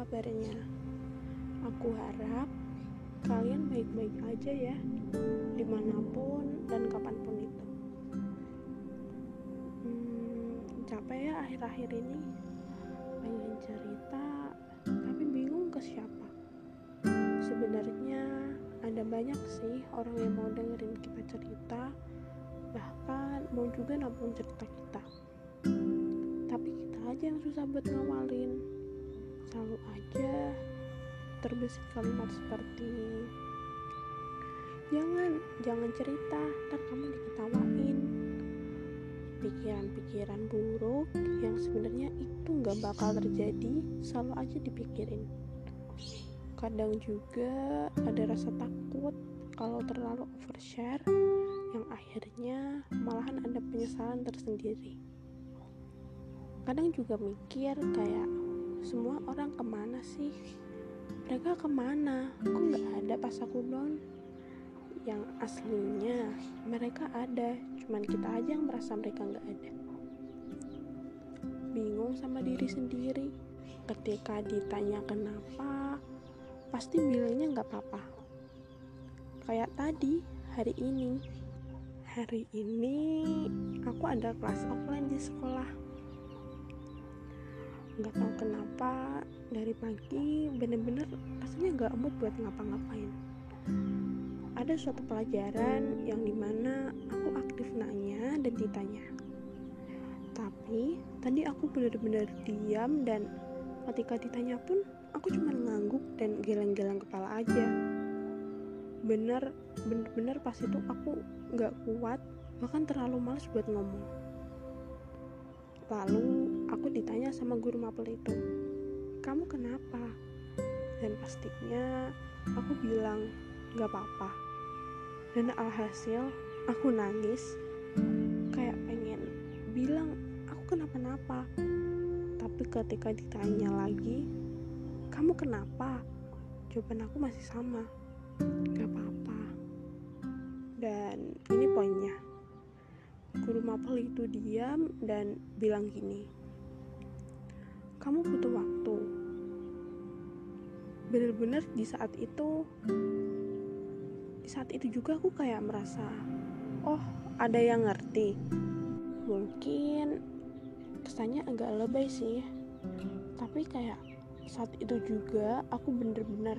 kabarnya? Aku harap kalian baik-baik aja ya, di mana pun dan kapan pun itu. Hmm, capek ya akhir-akhir ini, pengen cerita, tapi bingung ke siapa. Sebenarnya ada banyak sih orang yang mau dengerin kita cerita, bahkan mau juga nampung cerita kita. Tapi kita aja yang susah buat ngawalin. Selalu aja terbesit kalimat seperti jangan jangan cerita ntar kamu diketawain. Pikiran-pikiran buruk yang sebenarnya itu nggak bakal terjadi selalu aja dipikirin. Kadang juga ada rasa takut kalau terlalu overshare yang akhirnya malahan ada penyesalan tersendiri. Kadang juga mikir kayak semua orang ke mana sih? Mereka ke mana? Kok nggak ada pas aku down? Yang aslinya mereka ada cuman kita aja yang merasa mereka nggak ada. Bingung sama diri sendiri. Ketika ditanya kenapa pasti bilangnya nggak apa-apa. Kayak tadi hari ini. Hari ini aku ada kelas offline di sekolah nggak tahu kenapa dari pagi bener-bener rasanya nggak mood buat ngapa-ngapain. Ada suatu pelajaran yang di mana aku aktif nanya dan ditanya. Tapi tadi aku bener-bener diam dan ketika ditanya pun aku cuma ngangguk dan geleng-geleng kepala aja. Bener bener-bener pas itu aku nggak kuat bahkan terlalu males buat ngomong. Lalu aku ditanya sama guru mapel itu kamu kenapa? Dan pastinya aku bilang gak apa-apa. Dan alhasil aku nangis kayak pengen bilang aku kenapa-napa? Tapi ketika ditanya lagi kamu kenapa? Jawaban aku masih sama gak apa-apa. Dan ini poinnya. Guru mapel itu diam dan bilang gini kamu butuh waktu. Bener-bener di saat itu di saat itu juga aku kayak merasa oh ada yang ngerti. Mungkin kesannya agak lebay sih tapi kayak saat itu juga aku bener-bener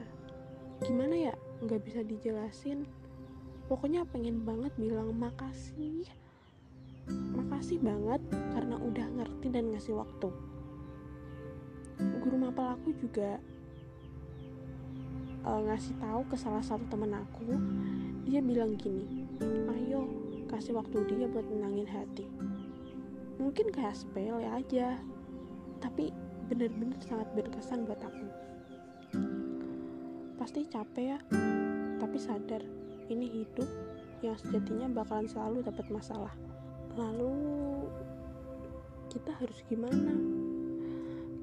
gimana ya nggak bisa dijelasin. Pokoknya pengen banget bilang makasih makasih banget karena udah ngerti dan ngasih waktu guru mapel aku juga uh, ngasih tahu ke salah satu temen aku. Dia bilang gini ayo kasih waktu dia buat menangin hati. Mungkin kayak sepele aja tapi bener-bener sangat berkesan buat aku. Pasti capek ya tapi sadar ini hidup yang sejatinya bakalan selalu dapat masalah. Lalu kita harus gimana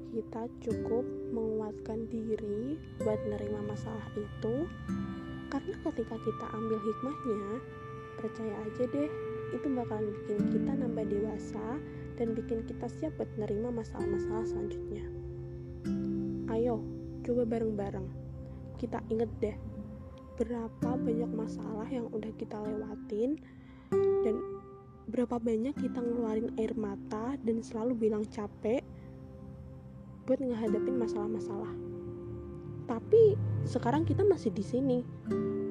kita cukup menguatkan diri buat nerima masalah itu. Karena ketika kita ambil hikmahnya percaya aja deh itu bakalan bikin kita nambah dewasa dan bikin kita siap buat nerima masalah-masalah selanjutnya. Ayo coba bareng-bareng. Kita inget deh berapa banyak masalah yang udah kita lewatin dan berapa banyak kita ngeluarin air mata dan selalu bilang capek buat ngehadapin masalah-masalah. Tapi sekarang kita masih di sini,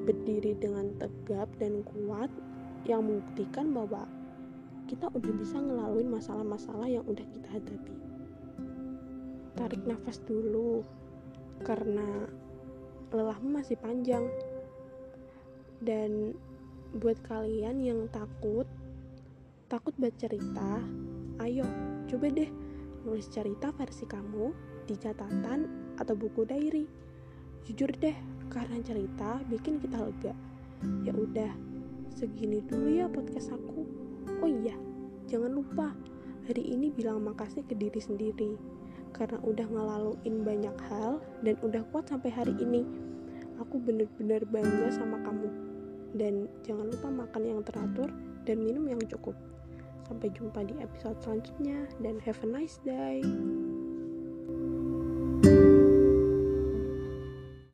berdiri dengan tegap dan kuat yang membuktikan bahwa kita udah bisa ngelaluin masalah-masalah yang udah kita hadapi. Tarik nafas dulu, karena lelahmu masih panjang. Dan buat kalian yang takut, takut buat cerita, ayo coba deh nulis cerita versi kamu di catatan atau buku diary. Jujur deh, karena cerita bikin kita lega. Ya udah, segini dulu ya podcast aku. Oh iya, jangan lupa hari ini bilang makasih ke diri sendiri karena udah ngelaluin banyak hal dan udah kuat sampai hari ini. Aku bener-bener bangga sama kamu. Dan jangan lupa makan yang teratur dan minum yang cukup. Sampai jumpa di episode selanjutnya dan have a nice day.